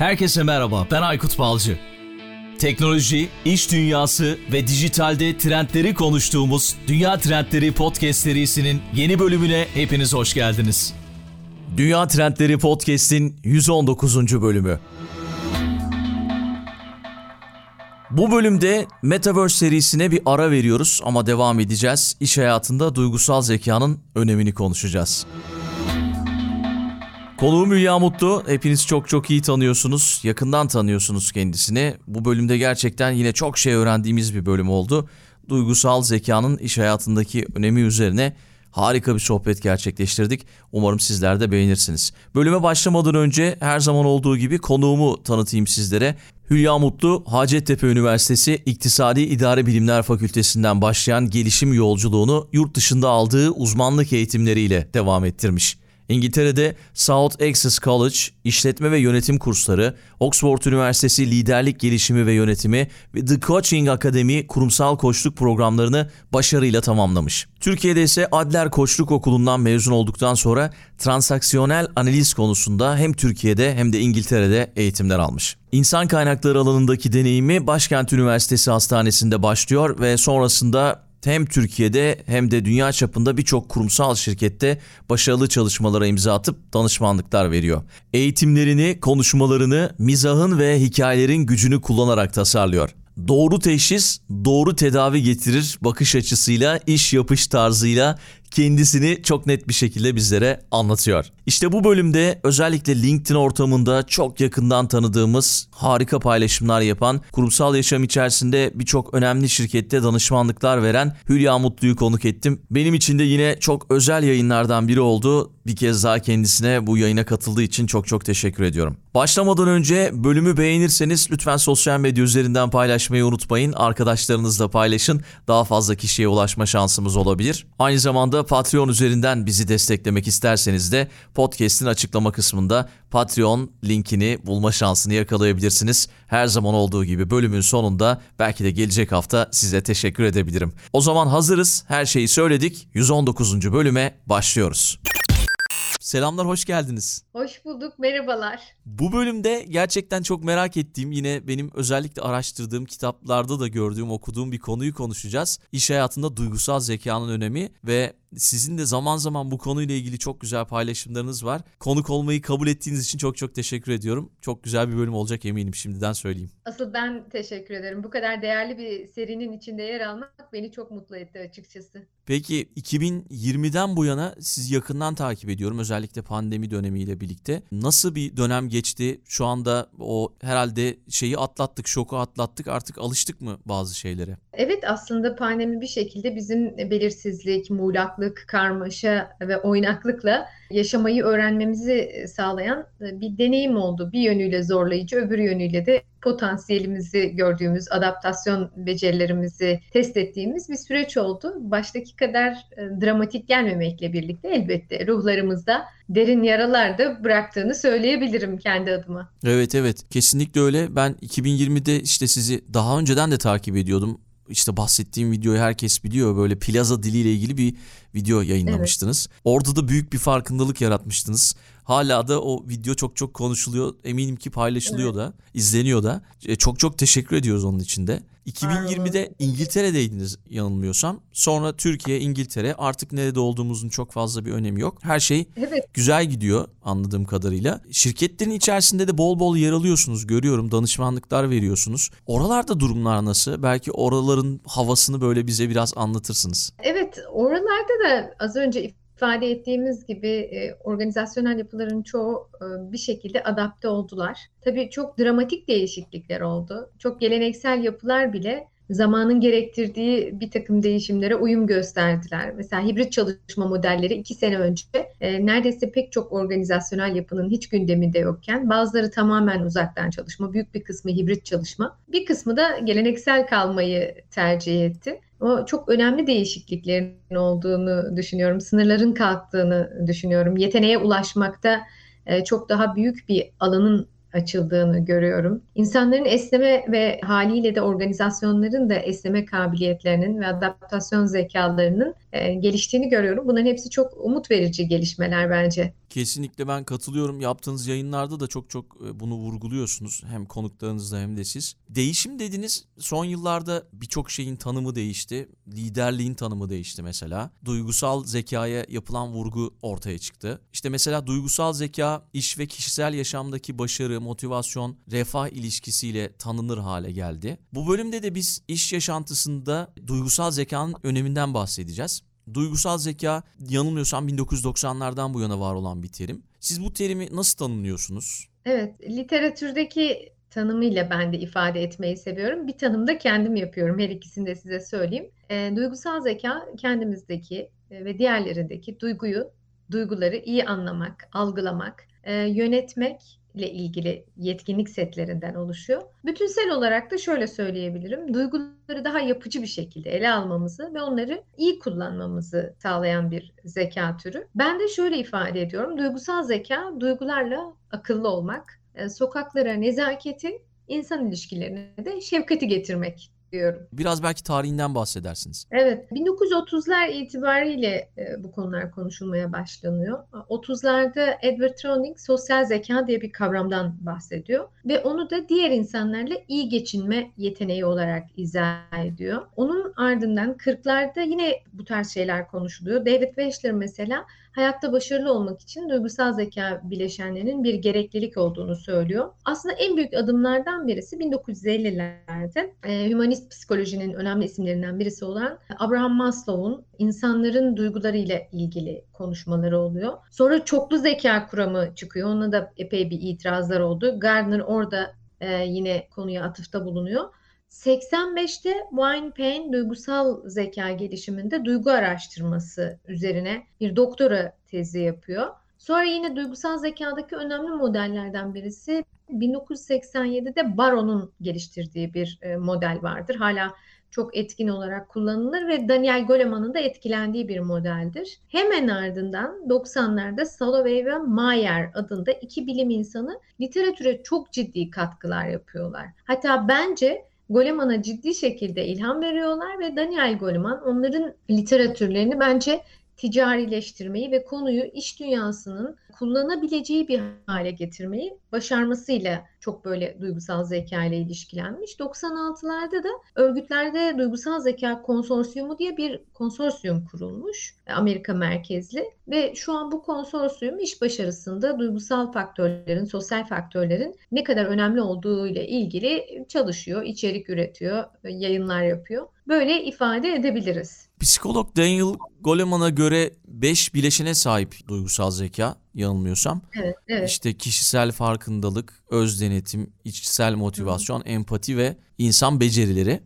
Herkese merhaba, ben Aykut Balcı. Teknoloji, iş dünyası ve dijitalde trendleri konuştuğumuz Dünya Trendleri Podcast serisinin yeni bölümüne hepiniz hoş geldiniz. Dünya Trendleri Podcast'in 119. bölümü. Bu bölümde Metaverse serisine bir ara veriyoruz ama devam edeceğiz. İş hayatında duygusal zekanın önemini konuşacağız. Konuğum Hülya Mutlu. Hepiniz çok çok iyi tanıyorsunuz. Yakından tanıyorsunuz kendisini. Bu bölümde gerçekten yine çok şey öğrendiğimiz bir bölüm oldu. Duygusal zekanın iş hayatındaki önemi üzerine harika bir sohbet gerçekleştirdik. Umarım sizler de beğenirsiniz. Bölüme başlamadan önce her zaman olduğu gibi konuğumu tanıtayım sizlere. Hülya Mutlu, Hacettepe Üniversitesi İktisadi İdare Bilimler Fakültesinden başlayan gelişim yolculuğunu yurt dışında aldığı uzmanlık eğitimleriyle devam ettirmiş. İngiltere'de South Essex College işletme ve yönetim kursları, Oxford Üniversitesi liderlik gelişimi ve yönetimi ve The Coaching Academy kurumsal koçluk programlarını başarıyla tamamlamış. Türkiye'de ise Adler Koçluk Okulu'ndan mezun olduktan sonra transaksiyonel analiz konusunda hem Türkiye'de hem de İngiltere'de eğitimler almış. İnsan kaynakları alanındaki deneyimi Başkent Üniversitesi Hastanesi'nde başlıyor ve sonrasında hem Türkiye'de hem de dünya çapında birçok kurumsal şirkette başarılı çalışmalara imza atıp danışmanlıklar veriyor. Eğitimlerini, konuşmalarını, mizahın ve hikayelerin gücünü kullanarak tasarlıyor. Doğru teşhis, doğru tedavi getirir bakış açısıyla, iş yapış tarzıyla kendisini çok net bir şekilde bizlere anlatıyor. İşte bu bölümde özellikle LinkedIn ortamında çok yakından tanıdığımız harika paylaşımlar yapan, kurumsal yaşam içerisinde birçok önemli şirkette danışmanlıklar veren Hülya Mutlu'yu konuk ettim. Benim için de yine çok özel yayınlardan biri oldu. Bir kez daha kendisine bu yayına katıldığı için çok çok teşekkür ediyorum. Başlamadan önce bölümü beğenirseniz lütfen sosyal medya üzerinden paylaşmayı unutmayın. Arkadaşlarınızla paylaşın. Daha fazla kişiye ulaşma şansımız olabilir. Aynı zamanda Patreon üzerinden bizi desteklemek isterseniz de podcast'in açıklama kısmında Patreon linkini bulma şansını yakalayabilirsiniz. Her zaman olduğu gibi bölümün sonunda belki de gelecek hafta size teşekkür edebilirim. O zaman hazırız. Her şeyi söyledik. 119. bölüme başlıyoruz. Selamlar, hoş geldiniz. Hoş bulduk, merhabalar. Bu bölümde gerçekten çok merak ettiğim, yine benim özellikle araştırdığım kitaplarda da gördüğüm, okuduğum bir konuyu konuşacağız. İş hayatında duygusal zekanın önemi ve sizin de zaman zaman bu konuyla ilgili çok güzel paylaşımlarınız var. Konuk olmayı kabul ettiğiniz için çok çok teşekkür ediyorum. Çok güzel bir bölüm olacak eminim şimdiden söyleyeyim. Asıl ben teşekkür ederim. Bu kadar değerli bir serinin içinde yer almak beni çok mutlu etti açıkçası. Peki 2020'den bu yana sizi yakından takip ediyorum özellikle pandemi dönemiyle birlikte. Nasıl bir dönem geçti? Şu anda o herhalde şeyi atlattık, şoku atlattık. Artık alıştık mı bazı şeylere? Evet aslında pandemi bir şekilde bizim belirsizlik, muğlaklık, karmaşa ve oynaklıkla yaşamayı öğrenmemizi sağlayan bir deneyim oldu. Bir yönüyle zorlayıcı, öbür yönüyle de potansiyelimizi gördüğümüz, adaptasyon becerilerimizi test ettiğimiz bir süreç oldu. Baştaki kadar e, dramatik gelmemekle birlikte elbette ruhlarımızda derin yaralar da bıraktığını söyleyebilirim kendi adıma. Evet evet kesinlikle öyle. Ben 2020'de işte sizi daha önceden de takip ediyordum işte bahsettiğim videoyu herkes biliyor. Böyle plaza diliyle ilgili bir video yayınlamıştınız. Evet. Orada da büyük bir farkındalık yaratmıştınız. Hala da o video çok çok konuşuluyor. Eminim ki paylaşılıyor evet. da, izleniyor da. E, çok çok teşekkür ediyoruz onun için de. 2020'de İngiltere'deydiniz yanılmıyorsam. Sonra Türkiye, İngiltere artık nerede olduğumuzun çok fazla bir önemi yok. Her şey evet. güzel gidiyor anladığım kadarıyla. Şirketlerin içerisinde de bol bol yer alıyorsunuz görüyorum. Danışmanlıklar veriyorsunuz. Oralarda durumlar nasıl? Belki oraların havasını böyle bize biraz anlatırsınız. Evet oralarda da az önce ifade ettiğimiz gibi e, organizasyonel yapıların çoğu e, bir şekilde adapte oldular. Tabii çok dramatik değişiklikler oldu. Çok geleneksel yapılar bile zamanın gerektirdiği bir takım değişimlere uyum gösterdiler. Mesela hibrit çalışma modelleri iki sene önce e, neredeyse pek çok organizasyonel yapının hiç gündeminde yokken bazıları tamamen uzaktan çalışma, büyük bir kısmı hibrit çalışma, bir kısmı da geleneksel kalmayı tercih etti. O çok önemli değişikliklerin olduğunu düşünüyorum. Sınırların kalktığını düşünüyorum. Yeteneğe ulaşmakta e, çok daha büyük bir alanın açıldığını görüyorum. İnsanların esneme ve haliyle de organizasyonların da esneme kabiliyetlerinin ve adaptasyon zekalarının e, geliştiğini görüyorum. Bunların hepsi çok umut verici gelişmeler bence. Kesinlikle ben katılıyorum. Yaptığınız yayınlarda da çok çok e, bunu vurguluyorsunuz. Hem konuklarınızla hem de siz. Değişim dediniz. Son yıllarda birçok şeyin tanımı değişti. Liderliğin tanımı değişti mesela. Duygusal zekaya yapılan vurgu ortaya çıktı. İşte mesela duygusal zeka iş ve kişisel yaşamdaki başarı, motivasyon, refah ilişkisiyle tanınır hale geldi. Bu bölümde de biz iş yaşantısında duygusal zekanın öneminden bahsedeceğiz. Duygusal zeka yanılmıyorsam 1990'lardan bu yana var olan bir terim. Siz bu terimi nasıl tanımlıyorsunuz? Evet, literatürdeki tanımıyla ben de ifade etmeyi seviyorum. Bir tanım da kendim yapıyorum. Her ikisini de size söyleyeyim. E, duygusal zeka kendimizdeki e, ve diğerlerindeki duyguyu, duyguları iyi anlamak, algılamak, e, yönetmek ile ilgili yetkinlik setlerinden oluşuyor. Bütünsel olarak da şöyle söyleyebilirim. Duyguları daha yapıcı bir şekilde ele almamızı ve onları iyi kullanmamızı sağlayan bir zeka türü. Ben de şöyle ifade ediyorum. Duygusal zeka duygularla akıllı olmak, e, sokaklara nezaketi, insan ilişkilerine de şefkati getirmek diyorum. Biraz belki tarihinden bahsedersiniz. Evet, 1930'lar itibariyle e, bu konular konuşulmaya başlanıyor. 30'larda Edward Tronick sosyal zeka diye bir kavramdan bahsediyor ve onu da diğer insanlarla iyi geçinme yeteneği olarak izah ediyor. Onun ardından 40'larda yine bu tarz şeyler konuşuluyor. David Weschler mesela hayatta başarılı olmak için duygusal zeka bileşenlerinin bir gereklilik olduğunu söylüyor. Aslında en büyük adımlardan birisi 1950'lerde e, hümanist psikolojinin önemli isimlerinden birisi olan Abraham Maslow'un insanların duygularıyla ilgili konuşmaları oluyor. Sonra çoklu zeka kuramı çıkıyor. Ona da epey bir itirazlar oldu. Gardner orada e, yine konuya atıfta bulunuyor. 85'te Wine Payne duygusal zeka gelişiminde duygu araştırması üzerine bir doktora tezi yapıyor. Sonra yine duygusal zekadaki önemli modellerden birisi 1987'de Baron'un geliştirdiği bir e, model vardır. Hala çok etkin olarak kullanılır ve Daniel Goleman'ın da etkilendiği bir modeldir. Hemen ardından 90'larda Salovey ve Mayer adında iki bilim insanı literatüre çok ciddi katkılar yapıyorlar. Hatta bence Goleman'a ciddi şekilde ilham veriyorlar ve Daniel Goleman onların literatürlerini bence ticarileştirmeyi ve konuyu iş dünyasının kullanabileceği bir hale getirmeyi başarmasıyla çok böyle duygusal zeka ile ilişkilenmiş. 96'larda da örgütlerde duygusal zeka konsorsiyumu diye bir konsorsiyum kurulmuş. Amerika merkezli ve şu an bu konsorsiyum iş başarısında duygusal faktörlerin, sosyal faktörlerin ne kadar önemli olduğu ile ilgili çalışıyor, içerik üretiyor, yayınlar yapıyor. Böyle ifade edebiliriz. Psikolog Daniel Goleman'a göre 5 bileşene sahip duygusal zeka yanılmıyorsam. Evet, evet. İşte kişisel farkındalık, öz denetim, içsel motivasyon, Hı-hı. empati ve insan becerileri.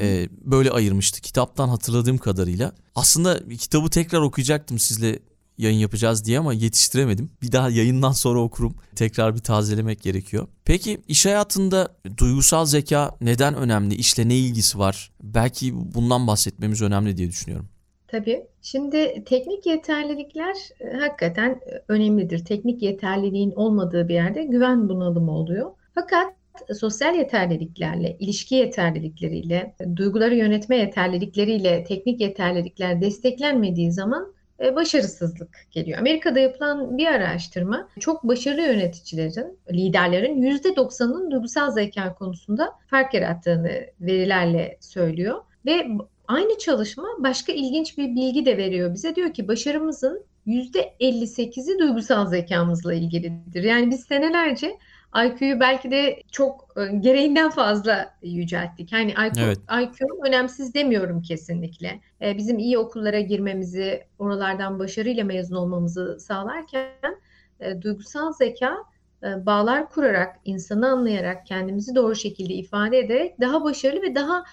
Ee, böyle ayırmıştı kitaptan hatırladığım kadarıyla. Aslında kitabı tekrar okuyacaktım sizle yayın yapacağız diye ama yetiştiremedim. Bir daha yayından sonra okurum. Tekrar bir tazelemek gerekiyor. Peki iş hayatında duygusal zeka neden önemli? İşle ne ilgisi var? Belki bundan bahsetmemiz önemli diye düşünüyorum. Tabii. Şimdi teknik yeterlilikler e, hakikaten önemlidir. Teknik yeterliliğin olmadığı bir yerde güven bunalımı oluyor. Fakat sosyal yeterliliklerle, ilişki yeterlilikleriyle, duyguları yönetme yeterlilikleriyle teknik yeterlilikler desteklenmediği zaman başarısızlık geliyor. Amerika'da yapılan bir araştırma çok başarılı yöneticilerin, liderlerin %90'ının duygusal zeka konusunda fark yarattığını verilerle söylüyor. Ve aynı çalışma başka ilginç bir bilgi de veriyor bize. Diyor ki başarımızın %58'i duygusal zekamızla ilgilidir. Yani biz senelerce IQ'yu belki de çok e, gereğinden fazla yücelttik. Hani IQ, evet. IQ önemsiz demiyorum kesinlikle. E, bizim iyi okullara girmemizi, oralardan başarıyla mezun olmamızı sağlarken e, duygusal zeka bağlar kurarak, insanı anlayarak, kendimizi doğru şekilde ifade ederek daha başarılı ve daha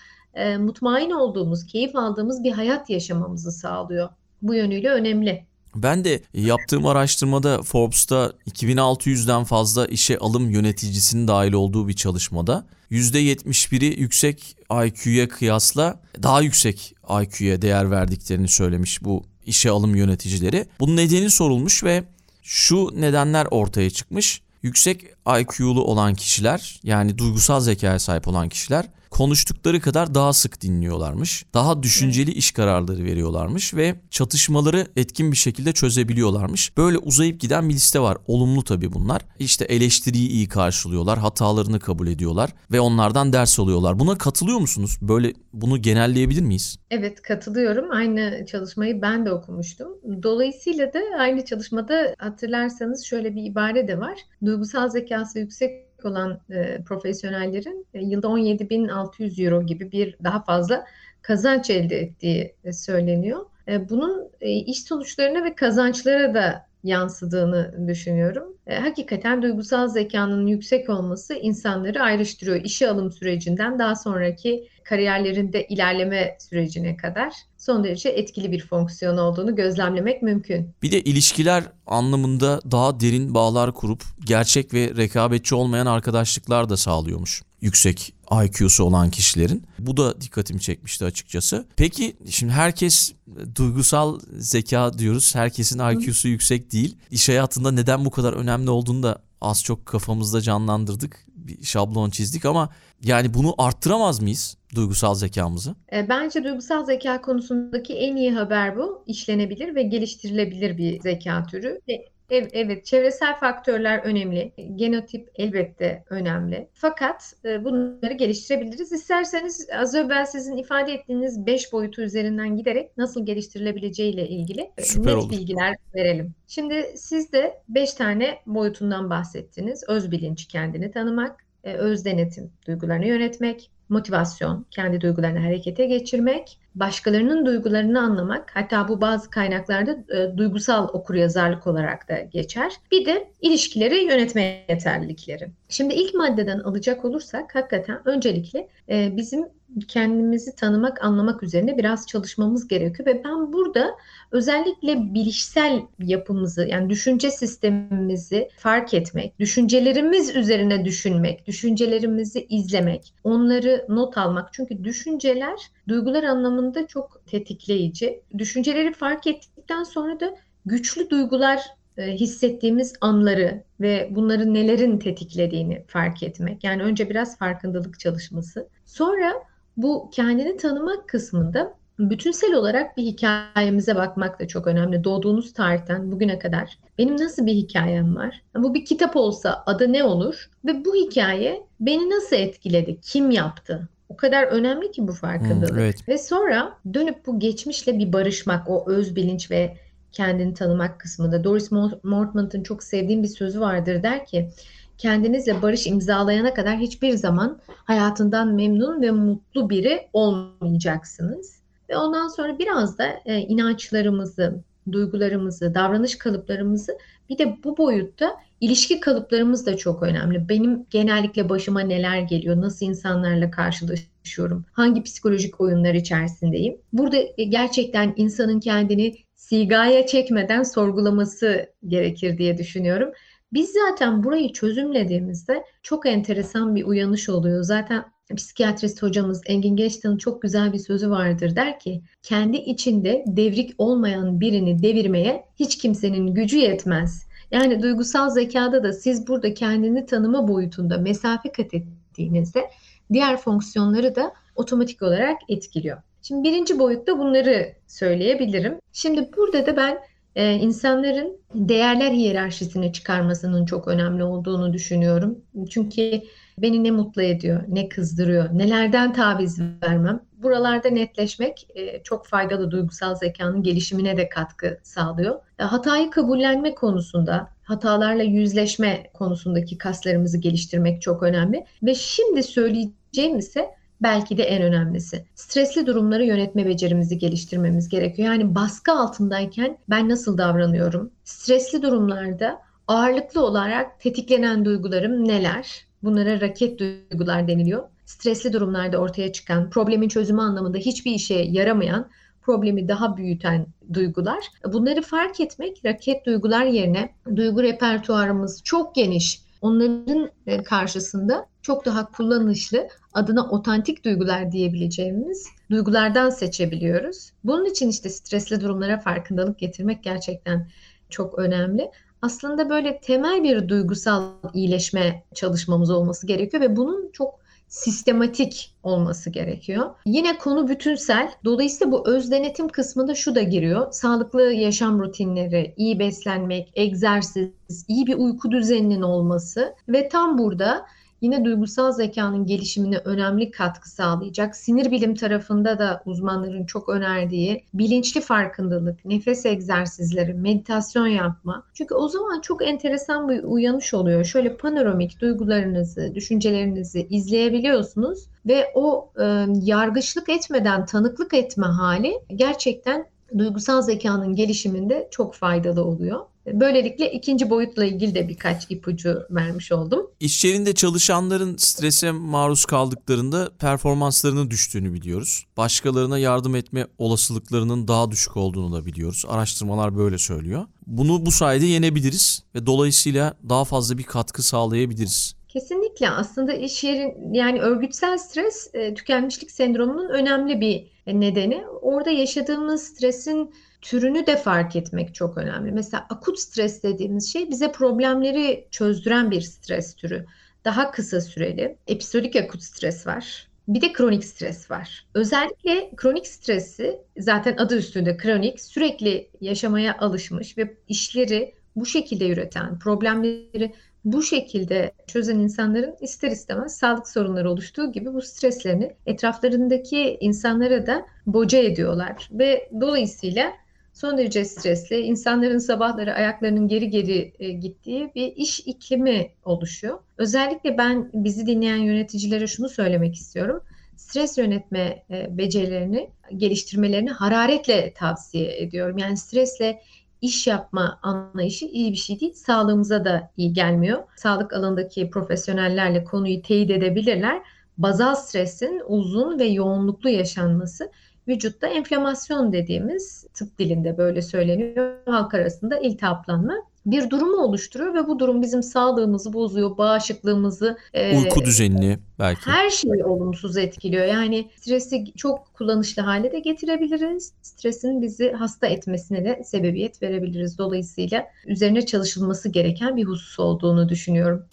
mutmain olduğumuz, keyif aldığımız bir hayat yaşamamızı sağlıyor. Bu yönüyle önemli. Ben de yaptığım araştırmada Forbes'ta 2600'den fazla işe alım yöneticisinin dahil olduğu bir çalışmada %71'i yüksek IQ'ya kıyasla daha yüksek IQ'ya değer verdiklerini söylemiş bu işe alım yöneticileri. Bunun nedeni sorulmuş ve şu nedenler ortaya çıkmış. Yüksek IQ'lu olan kişiler yani duygusal zekaya sahip olan kişiler konuştukları kadar daha sık dinliyorlarmış. Daha düşünceli iş kararları veriyorlarmış ve çatışmaları etkin bir şekilde çözebiliyorlarmış. Böyle uzayıp giden bir liste var. Olumlu tabii bunlar. İşte eleştiriyi iyi karşılıyorlar, hatalarını kabul ediyorlar ve onlardan ders alıyorlar. Buna katılıyor musunuz? Böyle bunu genelleyebilir miyiz? Evet katılıyorum. Aynı çalışmayı ben de okumuştum. Dolayısıyla da aynı çalışmada hatırlarsanız şöyle bir ibare de var. Duygusal zekası yüksek olan e, profesyonellerin e, yılda 17.600 euro gibi bir daha fazla kazanç elde ettiği e, söyleniyor. E, bunun e, iş sonuçlarına ve kazançlara da yansıdığını düşünüyorum. E, hakikaten duygusal zekanın yüksek olması insanları ayrıştırıyor. İşe alım sürecinden daha sonraki kariyerlerinde ilerleme sürecine kadar son derece etkili bir fonksiyon olduğunu gözlemlemek mümkün. Bir de ilişkiler anlamında daha derin bağlar kurup gerçek ve rekabetçi olmayan arkadaşlıklar da sağlıyormuş. Yüksek IQ'su olan kişilerin. Bu da dikkatimi çekmişti açıkçası. Peki şimdi herkes duygusal zeka diyoruz. Herkesin IQ'su yüksek değil. İş hayatında neden bu kadar önemli olduğunu da az çok kafamızda canlandırdık. Bir şablon çizdik ama yani bunu arttıramaz mıyız duygusal zekamızı? E, bence duygusal zeka konusundaki en iyi haber bu. İşlenebilir ve geliştirilebilir bir zeka türü. Evet, çevresel faktörler önemli. Genotip elbette önemli. Fakat e, bunları geliştirebiliriz. İsterseniz az evvel sizin ifade ettiğiniz 5 boyutu üzerinden giderek nasıl geliştirilebileceği ile ilgili e, Süper net olur. bilgiler verelim. Şimdi siz de 5 tane boyutundan bahsettiniz. Öz bilinç, kendini tanımak, e, öz denetim, duygularını yönetmek, motivasyon, kendi duygularını harekete geçirmek, başkalarının duygularını anlamak, hatta bu bazı kaynaklarda e, duygusal okuryazarlık olarak da geçer. Bir de ilişkileri yönetme yeterlilikleri. Şimdi ilk maddeden alacak olursak hakikaten öncelikle e, bizim kendimizi tanımak, anlamak üzerine biraz çalışmamız gerekiyor ve ben burada özellikle bilişsel yapımızı yani düşünce sistemimizi fark etmek, düşüncelerimiz üzerine düşünmek, düşüncelerimizi izlemek, onları not almak. Çünkü düşünceler duygular anlamında çok tetikleyici. Düşünceleri fark ettikten sonra da güçlü duygular e, hissettiğimiz anları ve bunları nelerin tetiklediğini fark etmek. Yani önce biraz farkındalık çalışması. Sonra bu kendini tanımak kısmında bütünsel olarak bir hikayemize bakmak da çok önemli. Doğduğunuz tarihten bugüne kadar benim nasıl bir hikayem var? Bu bir kitap olsa adı ne olur? Ve bu hikaye beni nasıl etkiledi? Kim yaptı? O kadar önemli ki bu farkındalık. Hmm, evet. Ve sonra dönüp bu geçmişle bir barışmak, o öz bilinç ve kendini tanımak kısmında. Doris Mortman'ın çok sevdiğim bir sözü vardır der ki kendinizle barış imzalayana kadar hiçbir zaman hayatından memnun ve mutlu biri olmayacaksınız. Ve ondan sonra biraz da e, inançlarımızı, duygularımızı, davranış kalıplarımızı bir de bu boyutta ilişki kalıplarımız da çok önemli. Benim genellikle başıma neler geliyor, nasıl insanlarla karşılaşıyorum, hangi psikolojik oyunlar içerisindeyim. Burada e, gerçekten insanın kendini sigaya çekmeden sorgulaması gerekir diye düşünüyorum. Biz zaten burayı çözümlediğimizde çok enteresan bir uyanış oluyor. Zaten psikiyatrist hocamız Engin Geçtan'ın çok güzel bir sözü vardır. Der ki kendi içinde devrik olmayan birini devirmeye hiç kimsenin gücü yetmez. Yani duygusal zekada da siz burada kendini tanıma boyutunda mesafe kat ettiğinizde diğer fonksiyonları da otomatik olarak etkiliyor. Şimdi birinci boyutta bunları söyleyebilirim. Şimdi burada da ben e, insanların değerler hiyerarşisini çıkarmasının çok önemli olduğunu düşünüyorum. Çünkü beni ne mutlu ediyor, ne kızdırıyor, nelerden taviz vermem. Buralarda netleşmek e, çok faydalı duygusal zekanın gelişimine de katkı sağlıyor. E, hatayı kabullenme konusunda, hatalarla yüzleşme konusundaki kaslarımızı geliştirmek çok önemli. Ve şimdi söyleyeceğim ise belki de en önemlisi. Stresli durumları yönetme becerimizi geliştirmemiz gerekiyor. Yani baskı altındayken ben nasıl davranıyorum? Stresli durumlarda ağırlıklı olarak tetiklenen duygularım neler? Bunlara raket duygular deniliyor. Stresli durumlarda ortaya çıkan, problemin çözümü anlamında hiçbir işe yaramayan, problemi daha büyüten duygular. Bunları fark etmek, raket duygular yerine duygu repertuarımız çok geniş. Onların e, karşısında çok daha kullanışlı, adına otantik duygular diyebileceğimiz duygulardan seçebiliyoruz. Bunun için işte stresli durumlara farkındalık getirmek gerçekten çok önemli. Aslında böyle temel bir duygusal iyileşme çalışmamız olması gerekiyor ve bunun çok sistematik olması gerekiyor. Yine konu bütünsel. Dolayısıyla bu öz denetim kısmında şu da giriyor. Sağlıklı yaşam rutinleri, iyi beslenmek, egzersiz, iyi bir uyku düzeninin olması ve tam burada yine duygusal zekanın gelişimine önemli katkı sağlayacak. Sinir bilim tarafında da uzmanların çok önerdiği bilinçli farkındalık, nefes egzersizleri, meditasyon yapma. Çünkü o zaman çok enteresan bir uyanış oluyor. Şöyle panoramik duygularınızı, düşüncelerinizi izleyebiliyorsunuz ve o e, yargıçlık etmeden tanıklık etme hali gerçekten duygusal zekanın gelişiminde çok faydalı oluyor. Böylelikle ikinci boyutla ilgili de birkaç ipucu vermiş oldum. İş yerinde çalışanların strese maruz kaldıklarında performanslarının düştüğünü biliyoruz. Başkalarına yardım etme olasılıklarının daha düşük olduğunu da biliyoruz. Araştırmalar böyle söylüyor. Bunu bu sayede yenebiliriz ve dolayısıyla daha fazla bir katkı sağlayabiliriz. Kesinlikle aslında iş yerin yani örgütsel stres e, tükenmişlik sendromunun önemli bir nedeni. Orada yaşadığımız stresin türünü de fark etmek çok önemli. Mesela akut stres dediğimiz şey bize problemleri çözdüren bir stres türü. Daha kısa süreli. Episodik akut stres var. Bir de kronik stres var. Özellikle kronik stresi zaten adı üstünde kronik sürekli yaşamaya alışmış ve işleri bu şekilde yürüten, problemleri bu şekilde çözen insanların ister istemez sağlık sorunları oluştuğu gibi bu streslerini etraflarındaki insanlara da boca ediyorlar ve dolayısıyla son derece stresli, insanların sabahları ayaklarının geri geri e, gittiği bir iş iklimi oluşuyor. Özellikle ben bizi dinleyen yöneticilere şunu söylemek istiyorum. Stres yönetme e, becerilerini geliştirmelerini hararetle tavsiye ediyorum. Yani stresle iş yapma anlayışı iyi bir şey değil. Sağlığımıza da iyi gelmiyor. Sağlık alanındaki profesyonellerle konuyu teyit edebilirler. Bazal stresin uzun ve yoğunluklu yaşanması vücutta enflamasyon dediğimiz tıp dilinde böyle söyleniyor. Halk arasında iltihaplanma bir durumu oluşturuyor ve bu durum bizim sağlığımızı bozuyor, bağışıklığımızı, e, uyku düzenini belki. Her şeyi olumsuz etkiliyor. Yani stresi çok kullanışlı hale de getirebiliriz. Stresin bizi hasta etmesine de sebebiyet verebiliriz. Dolayısıyla üzerine çalışılması gereken bir husus olduğunu düşünüyorum.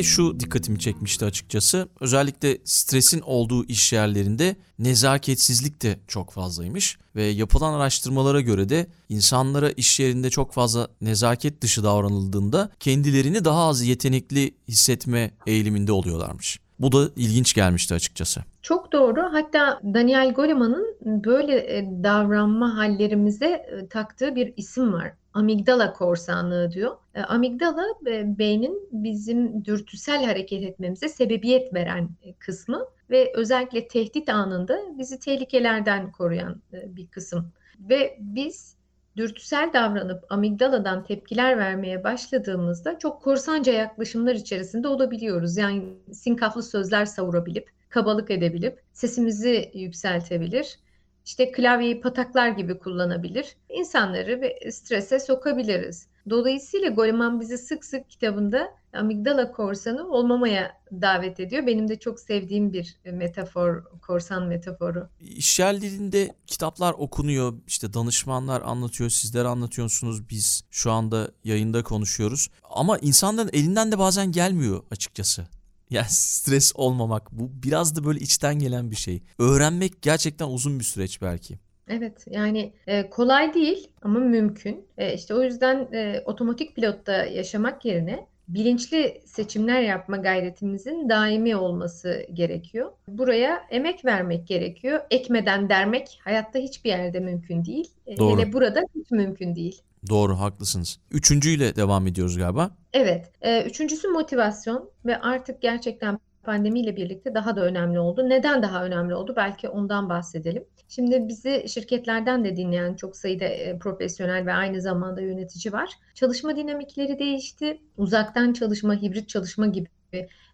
De şu dikkatimi çekmişti açıkçası. Özellikle stresin olduğu iş yerlerinde nezaketsizlik de çok fazlaymış ve yapılan araştırmalara göre de insanlara iş yerinde çok fazla nezaket dışı davranıldığında kendilerini daha az yetenekli hissetme eğiliminde oluyorlarmış. Bu da ilginç gelmişti açıkçası. Çok doğru. Hatta Daniel Goleman'ın böyle e, davranma hallerimize e, taktığı bir isim var amigdala korsanlığı diyor. E, amigdala e, beynin bizim dürtüsel hareket etmemize sebebiyet veren e, kısmı ve özellikle tehdit anında bizi tehlikelerden koruyan bir kısım. Ve biz dürtüsel davranıp amigdaladan tepkiler vermeye başladığımızda çok korsanca yaklaşımlar içerisinde olabiliyoruz. Yani sinkaflı sözler savurabilip, kabalık edebilip, sesimizi yükseltebilir işte klavyeyi pataklar gibi kullanabilir. İnsanları strese sokabiliriz. Dolayısıyla Goleman bizi sık sık kitabında amigdala korsanı olmamaya davet ediyor. Benim de çok sevdiğim bir metafor, korsan metaforu. İşyerlerinde dilinde kitaplar okunuyor, işte danışmanlar anlatıyor, sizler anlatıyorsunuz, biz şu anda yayında konuşuyoruz. Ama insanların elinden de bazen gelmiyor açıkçası. Yani stres olmamak bu biraz da böyle içten gelen bir şey. Öğrenmek gerçekten uzun bir süreç belki. Evet yani e, kolay değil ama mümkün. E, işte o yüzden e, otomatik pilotta yaşamak yerine bilinçli seçimler yapma gayretimizin daimi olması gerekiyor. Buraya emek vermek gerekiyor. Ekmeden dermek hayatta hiçbir yerde mümkün değil. E, Doğru. Hele burada hiç mümkün değil. Doğru haklısınız. Üçüncüyle devam ediyoruz galiba. Evet. E, üçüncüsü motivasyon ve artık gerçekten pandemiyle birlikte daha da önemli oldu. Neden daha önemli oldu? Belki ondan bahsedelim. Şimdi bizi şirketlerden de dinleyen çok sayıda e, profesyonel ve aynı zamanda yönetici var. Çalışma dinamikleri değişti. Uzaktan çalışma, hibrit çalışma gibi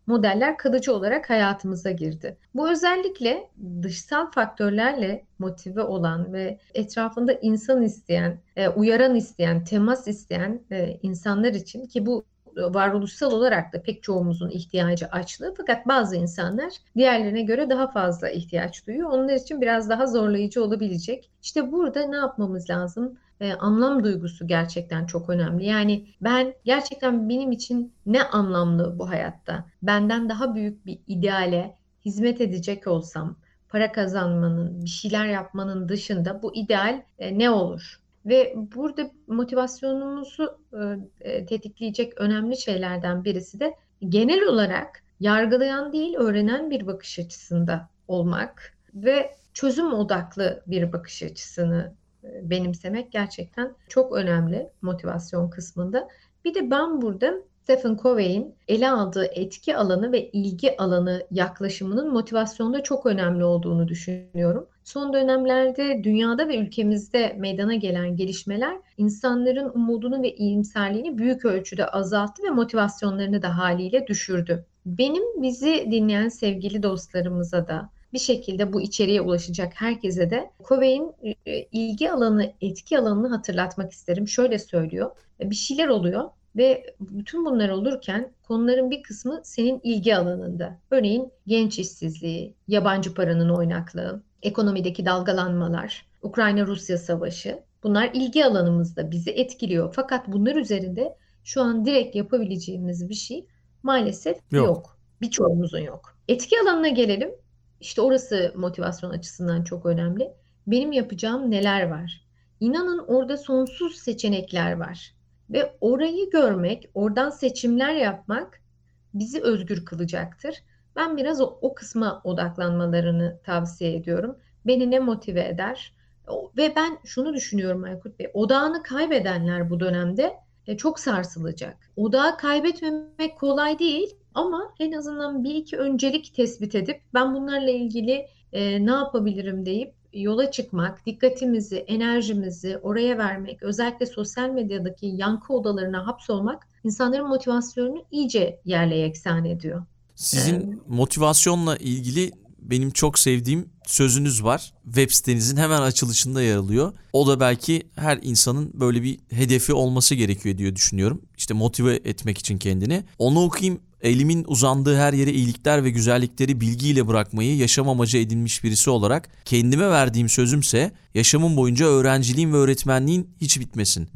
modeller kalıcı olarak hayatımıza girdi. Bu özellikle dışsal faktörlerle motive olan ve etrafında insan isteyen, e, uyaran isteyen, temas isteyen e, insanlar için ki bu varoluşsal olarak da pek çoğumuzun ihtiyacı açlığı fakat bazı insanlar diğerlerine göre daha fazla ihtiyaç duyuyor. Onlar için biraz daha zorlayıcı olabilecek. İşte burada ne yapmamız lazım? E, anlam duygusu gerçekten çok önemli. Yani ben gerçekten benim için ne anlamlı bu hayatta? Benden daha büyük bir ideale hizmet edecek olsam, para kazanmanın, bir şeyler yapmanın dışında bu ideal e, ne olur? Ve burada motivasyonumuzu e, tetikleyecek önemli şeylerden birisi de genel olarak yargılayan değil, öğrenen bir bakış açısında olmak ve çözüm odaklı bir bakış açısını benimsemek gerçekten çok önemli motivasyon kısmında. Bir de ben burada Stephen Covey'in ele aldığı etki alanı ve ilgi alanı yaklaşımının motivasyonda çok önemli olduğunu düşünüyorum. Son dönemlerde dünyada ve ülkemizde meydana gelen gelişmeler insanların umudunu ve iyimserliğini büyük ölçüde azalttı ve motivasyonlarını da haliyle düşürdü. Benim bizi dinleyen sevgili dostlarımıza da bir şekilde bu içeriğe ulaşacak herkese de Covey'in e, ilgi alanı, etki alanını hatırlatmak isterim. Şöyle söylüyor. Bir şeyler oluyor ve bütün bunlar olurken konuların bir kısmı senin ilgi alanında. Örneğin genç işsizliği, yabancı paranın oynaklığı, ekonomideki dalgalanmalar, Ukrayna-Rusya savaşı. Bunlar ilgi alanımızda bizi etkiliyor. Fakat bunlar üzerinde şu an direkt yapabileceğimiz bir şey maalesef yok. yok. Birçoğumuzun yok. Etki alanına gelelim. İşte orası motivasyon açısından çok önemli. Benim yapacağım neler var? İnanın orada sonsuz seçenekler var. Ve orayı görmek, oradan seçimler yapmak bizi özgür kılacaktır. Ben biraz o, o kısma odaklanmalarını tavsiye ediyorum. Beni ne motive eder? Ve ben şunu düşünüyorum Aykut Bey, odağını kaybedenler bu dönemde e, çok sarsılacak. Odağı kaybetmemek kolay değil ama en azından bir iki öncelik tespit edip ben bunlarla ilgili e, ne yapabilirim deyip yola çıkmak, dikkatimizi, enerjimizi oraya vermek, özellikle sosyal medyadaki yankı odalarına hapsolmak insanların motivasyonunu iyice yerle yeksan ediyor. Sizin motivasyonla ilgili benim çok sevdiğim sözünüz var. Web sitenizin hemen açılışında yer alıyor. O da belki her insanın böyle bir hedefi olması gerekiyor diye düşünüyorum. İşte motive etmek için kendini. Onu okuyayım. Elimin uzandığı her yere iyilikler ve güzellikleri bilgiyle bırakmayı yaşam amacı edinmiş birisi olarak kendime verdiğim sözümse yaşamım boyunca öğrenciliğin ve öğretmenliğin hiç bitmesin.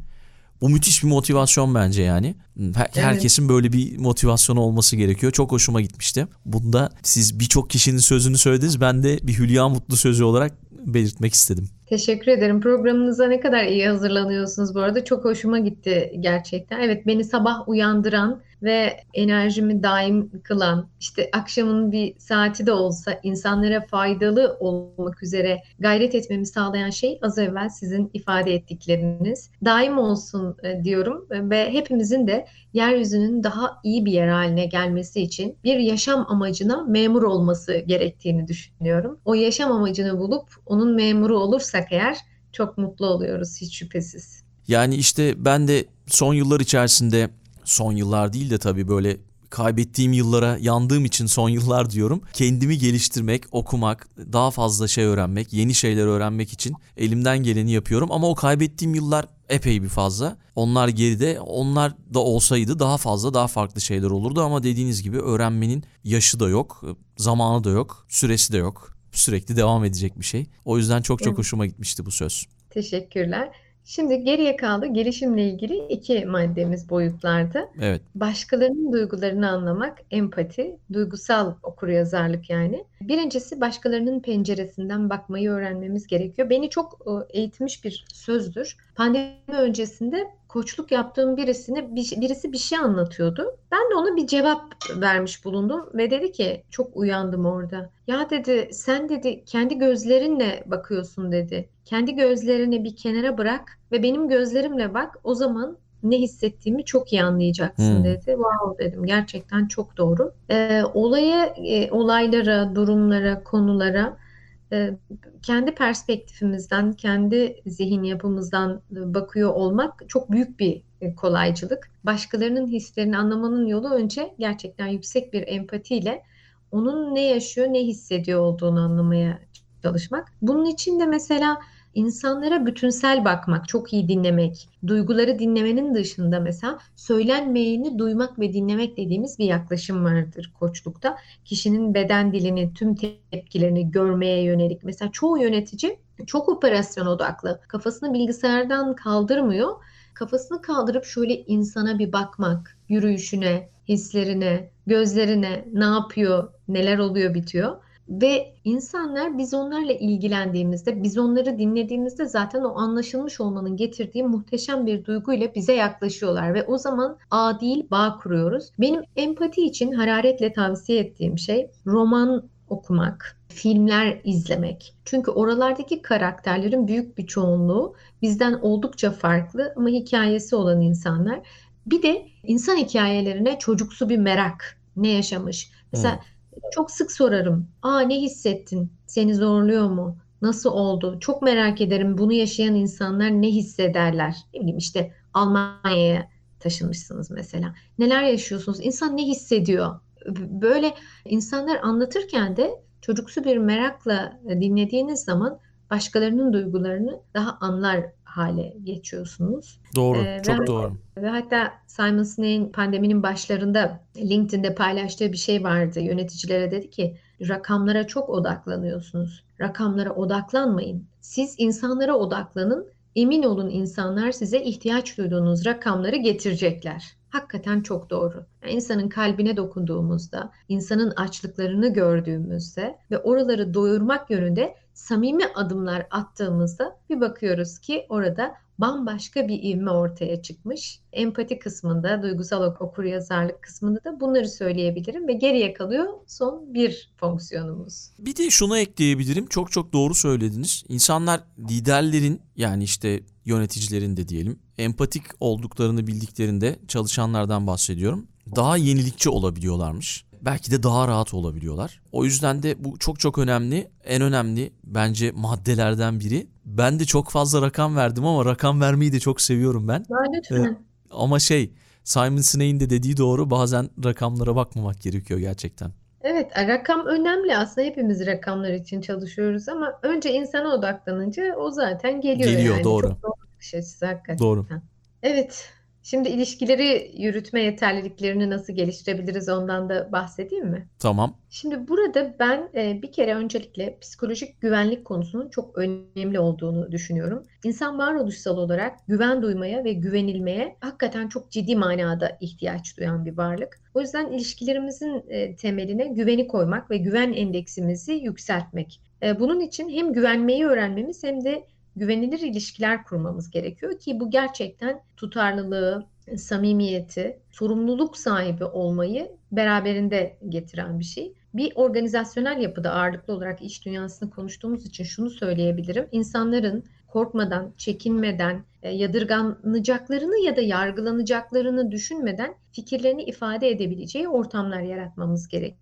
Bu müthiş bir motivasyon bence yani. Her, evet. Herkesin böyle bir motivasyonu olması gerekiyor. Çok hoşuma gitmişti. Bunda siz birçok kişinin sözünü söylediniz. Ben de bir Hülya Mutlu sözü olarak belirtmek istedim. Teşekkür ederim. Programınıza ne kadar iyi hazırlanıyorsunuz bu arada. Çok hoşuma gitti gerçekten. Evet beni sabah uyandıran ve enerjimi daim kılan, işte akşamın bir saati de olsa insanlara faydalı olmak üzere gayret etmemi sağlayan şey az evvel sizin ifade ettikleriniz. Daim olsun e, diyorum ve hepimizin de yeryüzünün daha iyi bir yer haline gelmesi için bir yaşam amacına memur olması gerektiğini düşünüyorum. O yaşam amacını bulup onun memuru olursak eğer çok mutlu oluyoruz hiç şüphesiz. Yani işte ben de son yıllar içerisinde son yıllar değil de tabii böyle kaybettiğim yıllara yandığım için son yıllar diyorum. Kendimi geliştirmek, okumak, daha fazla şey öğrenmek, yeni şeyler öğrenmek için elimden geleni yapıyorum. Ama o kaybettiğim yıllar epey bir fazla. Onlar geride. Onlar da olsaydı daha fazla, daha farklı şeyler olurdu ama dediğiniz gibi öğrenmenin yaşı da yok, zamanı da yok, süresi de yok. Sürekli devam edecek bir şey. O yüzden çok çok hoşuma gitmişti bu söz. Teşekkürler. Şimdi geriye kaldı gelişimle ilgili iki maddemiz boyutlarda. Evet. Başkalarının duygularını anlamak, empati, duygusal okuryazarlık yani. Birincisi başkalarının penceresinden bakmayı öğrenmemiz gerekiyor. Beni çok e, eğitmiş bir sözdür. Pandemi öncesinde koçluk yaptığım birisine birisi bir şey anlatıyordu. Ben de ona bir cevap vermiş bulundum ve dedi ki çok uyandım orada. Ya dedi sen dedi kendi gözlerinle bakıyorsun dedi. Kendi gözlerini bir kenara bırak ve benim gözlerimle bak. O zaman ne hissettiğimi çok iyi anlayacaksın hmm. dedi. Wow dedim gerçekten çok doğru. Ee, olaya, e, olaylara, durumlara, konulara kendi perspektifimizden, kendi zihin yapımızdan bakıyor olmak çok büyük bir e, kolaycılık. Başkalarının hislerini anlamanın yolu önce gerçekten yüksek bir empatiyle onun ne yaşıyor, ne hissediyor olduğunu anlamaya çalışmak. Bunun için de mesela insanlara bütünsel bakmak, çok iyi dinlemek, duyguları dinlemenin dışında mesela söylenmeyeni duymak ve dinlemek dediğimiz bir yaklaşım vardır koçlukta. Kişinin beden dilini, tüm tepkilerini görmeye yönelik. Mesela çoğu yönetici çok operasyon odaklı. Kafasını bilgisayardan kaldırmıyor. Kafasını kaldırıp şöyle insana bir bakmak, yürüyüşüne, hislerine, gözlerine, ne yapıyor, neler oluyor bitiyor. Ve insanlar biz onlarla ilgilendiğimizde, biz onları dinlediğimizde zaten o anlaşılmış olmanın getirdiği muhteşem bir duyguyla bize yaklaşıyorlar ve o zaman ağ değil bağ kuruyoruz. Benim empati için hararetle tavsiye ettiğim şey roman okumak, filmler izlemek. Çünkü oralardaki karakterlerin büyük bir çoğunluğu bizden oldukça farklı ama hikayesi olan insanlar. Bir de insan hikayelerine çocuksu bir merak. Ne yaşamış? Mesela hmm. Çok sık sorarım. Aa ne hissettin? Seni zorluyor mu? Nasıl oldu? Çok merak ederim bunu yaşayan insanlar ne hissederler? Ne bileyim işte Almanya'ya taşınmışsınız mesela. Neler yaşıyorsunuz? İnsan ne hissediyor? Böyle insanlar anlatırken de çocuksu bir merakla dinlediğiniz zaman başkalarının duygularını daha anlar hale geçiyorsunuz. Doğru, ee, çok ve, doğru. Ve hatta Simon Sinek'in pandeminin başlarında LinkedIn'de paylaştığı bir şey vardı. Yöneticilere dedi ki rakamlara çok odaklanıyorsunuz. Rakamlara odaklanmayın. Siz insanlara odaklanın. Emin olun insanlar size ihtiyaç duyduğunuz rakamları getirecekler. Hakikaten çok doğru. Yani insanın kalbine dokunduğumuzda, insanın açlıklarını gördüğümüzde ve oraları doyurmak yönünde samimi adımlar attığımızda bir bakıyoruz ki orada bambaşka bir ivme ortaya çıkmış. Empati kısmında, duygusal okur yazarlık kısmında da bunları söyleyebilirim ve geriye kalıyor son bir fonksiyonumuz. Bir de şunu ekleyebilirim. Çok çok doğru söylediniz. İnsanlar liderlerin yani işte yöneticilerin de diyelim empatik olduklarını bildiklerinde çalışanlardan bahsediyorum. Daha yenilikçi olabiliyorlarmış belki de daha rahat olabiliyorlar. O yüzden de bu çok çok önemli. En önemli bence maddelerden biri. Ben de çok fazla rakam verdim ama rakam vermeyi de çok seviyorum ben. Lütfen. Ee, ama şey Simon Sinek'in de dediği doğru bazen rakamlara bakmamak gerekiyor gerçekten. Evet, rakam önemli. Aslında hepimiz rakamlar için çalışıyoruz ama önce insana odaklanınca o zaten geliyor, geliyor yani. Doğru. Çok doğru bakış açısı hakikaten. Doğru. Evet, Şimdi ilişkileri yürütme yeterliliklerini nasıl geliştirebiliriz ondan da bahsedeyim mi? Tamam. Şimdi burada ben e, bir kere öncelikle psikolojik güvenlik konusunun çok önemli olduğunu düşünüyorum. İnsan varoluşsal olarak güven duymaya ve güvenilmeye hakikaten çok ciddi manada ihtiyaç duyan bir varlık. O yüzden ilişkilerimizin e, temeline güveni koymak ve güven endeksimizi yükseltmek. E, bunun için hem güvenmeyi öğrenmemiz hem de güvenilir ilişkiler kurmamız gerekiyor ki bu gerçekten tutarlılığı, samimiyeti, sorumluluk sahibi olmayı beraberinde getiren bir şey. Bir organizasyonel yapıda ağırlıklı olarak iş dünyasını konuştuğumuz için şunu söyleyebilirim. İnsanların korkmadan, çekinmeden, e, yadırganacaklarını ya da yargılanacaklarını düşünmeden fikirlerini ifade edebileceği ortamlar yaratmamız gerekiyor.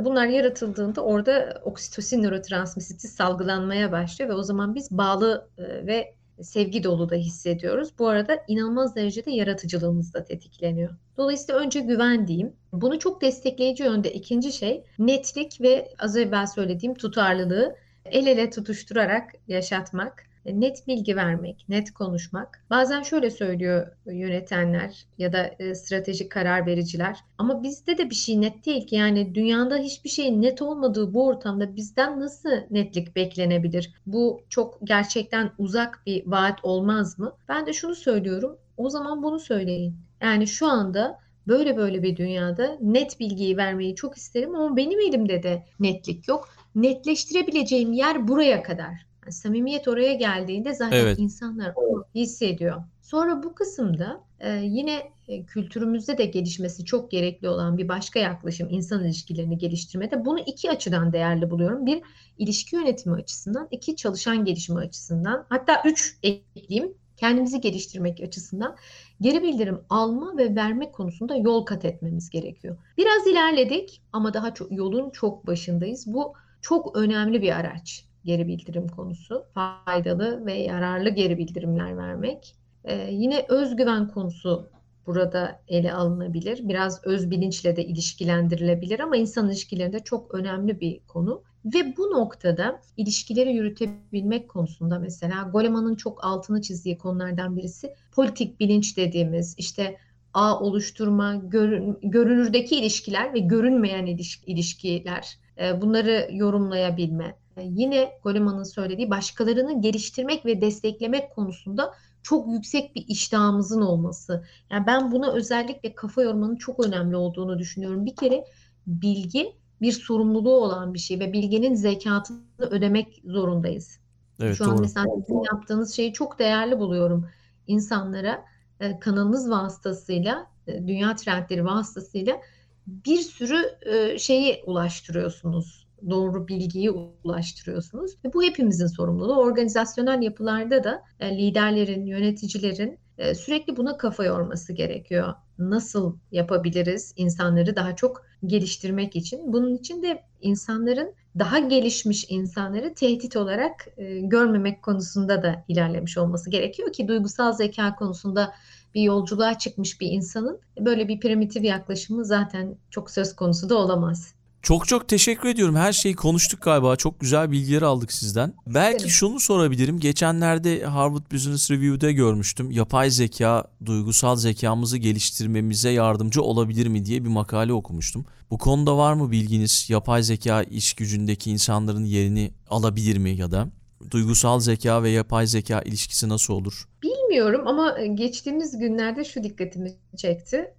Bunlar yaratıldığında orada oksitosin nörotransmisiti salgılanmaya başlıyor ve o zaman biz bağlı e, ve sevgi dolu da hissediyoruz. Bu arada inanılmaz derecede yaratıcılığımız da tetikleniyor. Dolayısıyla önce güven diyeyim. Bunu çok destekleyici yönde ikinci şey netlik ve az evvel söylediğim tutarlılığı el ele tutuşturarak yaşatmak net bilgi vermek, net konuşmak. Bazen şöyle söylüyor yönetenler ya da e, stratejik karar vericiler. Ama bizde de bir şey net değil ki. Yani dünyada hiçbir şeyin net olmadığı bu ortamda bizden nasıl netlik beklenebilir? Bu çok gerçekten uzak bir vaat olmaz mı? Ben de şunu söylüyorum. O zaman bunu söyleyin. Yani şu anda böyle böyle bir dünyada net bilgiyi vermeyi çok isterim ama benim elimde de netlik yok. Netleştirebileceğim yer buraya kadar. Yani samimiyet oraya geldiğinde zaten evet. insanlar onu hissediyor. Sonra bu kısımda e, yine e, kültürümüzde de gelişmesi çok gerekli olan bir başka yaklaşım insan ilişkilerini geliştirmede. Bunu iki açıdan değerli buluyorum. Bir ilişki yönetimi açısından, iki çalışan gelişimi açısından. Hatta üç ekleyeyim kendimizi geliştirmek açısından geri bildirim alma ve verme konusunda yol kat etmemiz gerekiyor. Biraz ilerledik ama daha çok yolun çok başındayız. Bu çok önemli bir araç geri bildirim konusu. Faydalı ve yararlı geri bildirimler vermek. Ee, yine özgüven konusu burada ele alınabilir. Biraz öz bilinçle de ilişkilendirilebilir ama insan ilişkilerinde çok önemli bir konu. Ve bu noktada ilişkileri yürütebilmek konusunda mesela Goleman'ın çok altını çizdiği konulardan birisi politik bilinç dediğimiz işte ağ oluşturma, görün, görünürdeki ilişkiler ve görünmeyen ilişkiler e, bunları yorumlayabilme. E, yine Goleman'ın söylediği başkalarını geliştirmek ve desteklemek konusunda çok yüksek bir iştahımızın olması. Yani ben buna özellikle kafa yormanın çok önemli olduğunu düşünüyorum. Bir kere bilgi bir sorumluluğu olan bir şey ve bilginin zekatını ödemek zorundayız. Evet, Şu doğru. an mesela sizin yaptığınız şeyi çok değerli buluyorum. İnsanlara e, kanalınız vasıtasıyla, e, dünya trendleri vasıtasıyla bir sürü e, şeyi ulaştırıyorsunuz. Doğru bilgiyi ulaştırıyorsunuz. Bu hepimizin sorumluluğu. Organizasyonel yapılarda da liderlerin, yöneticilerin sürekli buna kafa yorması gerekiyor. Nasıl yapabiliriz insanları daha çok geliştirmek için? Bunun için de insanların daha gelişmiş insanları tehdit olarak görmemek konusunda da ilerlemiş olması gerekiyor ki duygusal zeka konusunda bir yolculuğa çıkmış bir insanın böyle bir primitif yaklaşımı zaten çok söz konusu da olamaz. Çok çok teşekkür ediyorum. Her şeyi konuştuk galiba. Çok güzel bilgileri aldık sizden. Belki şunu sorabilirim. Geçenlerde Harvard Business Review'de görmüştüm. Yapay zeka duygusal zekamızı geliştirmemize yardımcı olabilir mi diye bir makale okumuştum. Bu konuda var mı bilginiz? Yapay zeka iş gücündeki insanların yerini alabilir mi ya da duygusal zeka ve yapay zeka ilişkisi nasıl olur? Bilmiyorum ama geçtiğimiz günlerde şu dikkatimi çekti.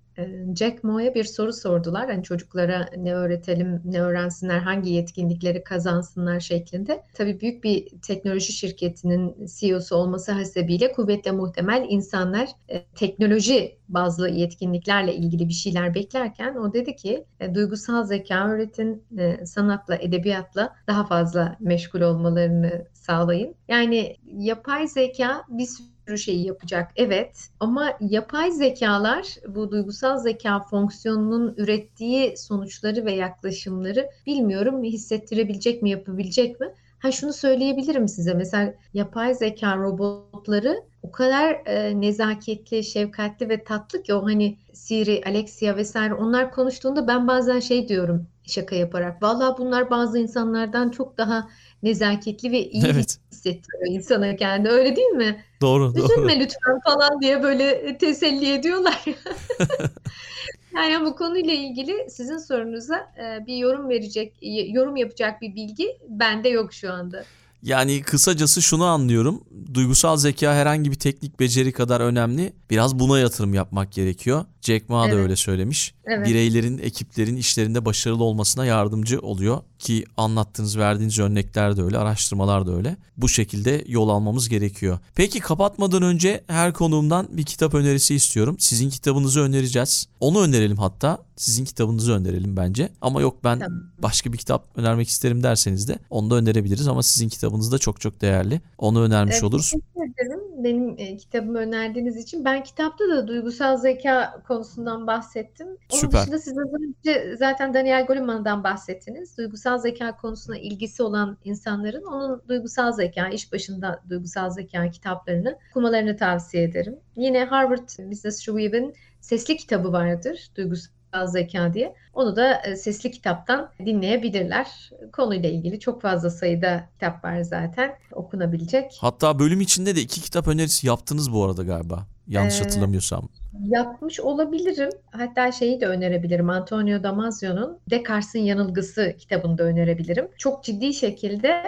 Jack Mo'ya bir soru sordular. Hani çocuklara ne öğretelim, ne öğrensinler, hangi yetkinlikleri kazansınlar şeklinde. Tabii büyük bir teknoloji şirketinin CEO'su olması hasebiyle kuvvetle muhtemel insanlar teknoloji bazı yetkinliklerle ilgili bir şeyler beklerken o dedi ki e, duygusal zeka öğretin, sanatla, edebiyatla daha fazla meşgul olmalarını sağlayın. Yani yapay zeka bir sürü şeyi yapacak evet ama yapay zekalar bu duygusal zeka fonksiyonunun ürettiği sonuçları ve yaklaşımları bilmiyorum hissettirebilecek mi yapabilecek mi? Ha şunu söyleyebilirim size mesela yapay zeka robotları o kadar e, nezaketli, şefkatli ve tatlı ki o hani Siri, Alexia vesaire onlar konuştuğunda ben bazen şey diyorum şaka yaparak. Vallahi bunlar bazı insanlardan çok daha nezaketli ve iyi evet. hissettiriyor insana kendi. Öyle değil mi? Doğru. Üzülme doğru. lütfen falan diye böyle teselli ediyorlar. yani bu konuyla ilgili sizin sorunuza e, bir yorum verecek, yorum yapacak bir bilgi bende yok şu anda. Yani kısacası şunu anlıyorum. Duygusal zeka herhangi bir teknik beceri kadar önemli. Biraz buna yatırım yapmak gerekiyor. Jack Ma evet. da öyle söylemiş. Evet. Bireylerin, ekiplerin işlerinde başarılı olmasına yardımcı oluyor ki anlattığınız, verdiğiniz örnekler de öyle, araştırmalar da öyle. Bu şekilde yol almamız gerekiyor. Peki kapatmadan önce her konuğumdan bir kitap önerisi istiyorum. Sizin kitabınızı önereceğiz. Onu önerelim hatta. Sizin kitabınızı önerelim bence. Ama yok ben tamam. başka bir kitap önermek isterim derseniz de onu da önerebiliriz ama sizin kitabınız da çok çok değerli. Onu önermiş evet, oluruz. Teşekkür ederim benim e, kitabımı önerdiğiniz için. Ben kitapta da duygusal zeka konusundan bahsettim. Onun Süper. dışında siz az önce zaten Daniel Goleman'dan bahsettiniz. Duygusal zeka konusuna ilgisi olan insanların onun duygusal zeka, iş başında duygusal zeka kitaplarını okumalarını tavsiye ederim. Yine Harvard Business Review'in sesli kitabı vardır. Duygusal zeka diye. Onu da e, sesli kitaptan dinleyebilirler. Konuyla ilgili çok fazla sayıda kitap var zaten okunabilecek. Hatta bölüm içinde de iki kitap önerisi yaptınız bu arada galiba. Yanlış ee, hatırlamıyorsam. Yapmış olabilirim. Hatta şeyi de önerebilirim. Antonio Damasio'nun Descartes'in Yanılgısı kitabını da önerebilirim. Çok ciddi şekilde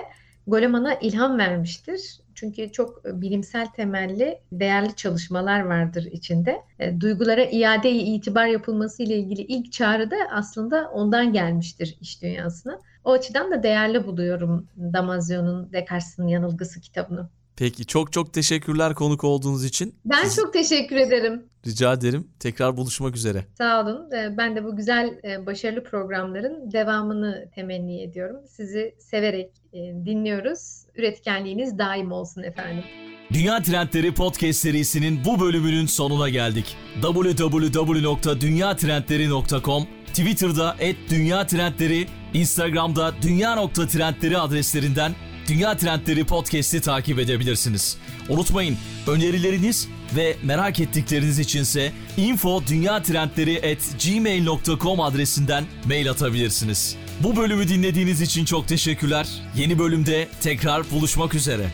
Goleman'a ilham vermiştir. Çünkü çok e, bilimsel temelli değerli çalışmalar vardır içinde. E, duygulara iade itibar yapılması ile ilgili ilk çağrı da aslında ondan gelmiştir iş dünyasına. O açıdan da değerli buluyorum Damasio'nun Descartes'in Yanılgısı kitabını. Peki çok çok teşekkürler konuk olduğunuz için. Ben Siz... çok teşekkür ederim. Rica ederim. Tekrar buluşmak üzere. Sağ olun. Ee, ben de bu güzel, e, başarılı programların devamını temenni ediyorum. Sizi severek e, dinliyoruz. Üretkenliğiniz daim olsun efendim. Dünya Trendleri Podcast serisinin bu bölümünün sonuna geldik. www.dünyatrendleri.com Twitter'da @dünyatrendleri, Instagram'da dünya.trendleri adreslerinden Dünya Trendleri Podcast'i takip edebilirsiniz. Unutmayın önerileriniz ve merak ettikleriniz içinse info gmail.com adresinden mail atabilirsiniz. Bu bölümü dinlediğiniz için çok teşekkürler. Yeni bölümde tekrar buluşmak üzere.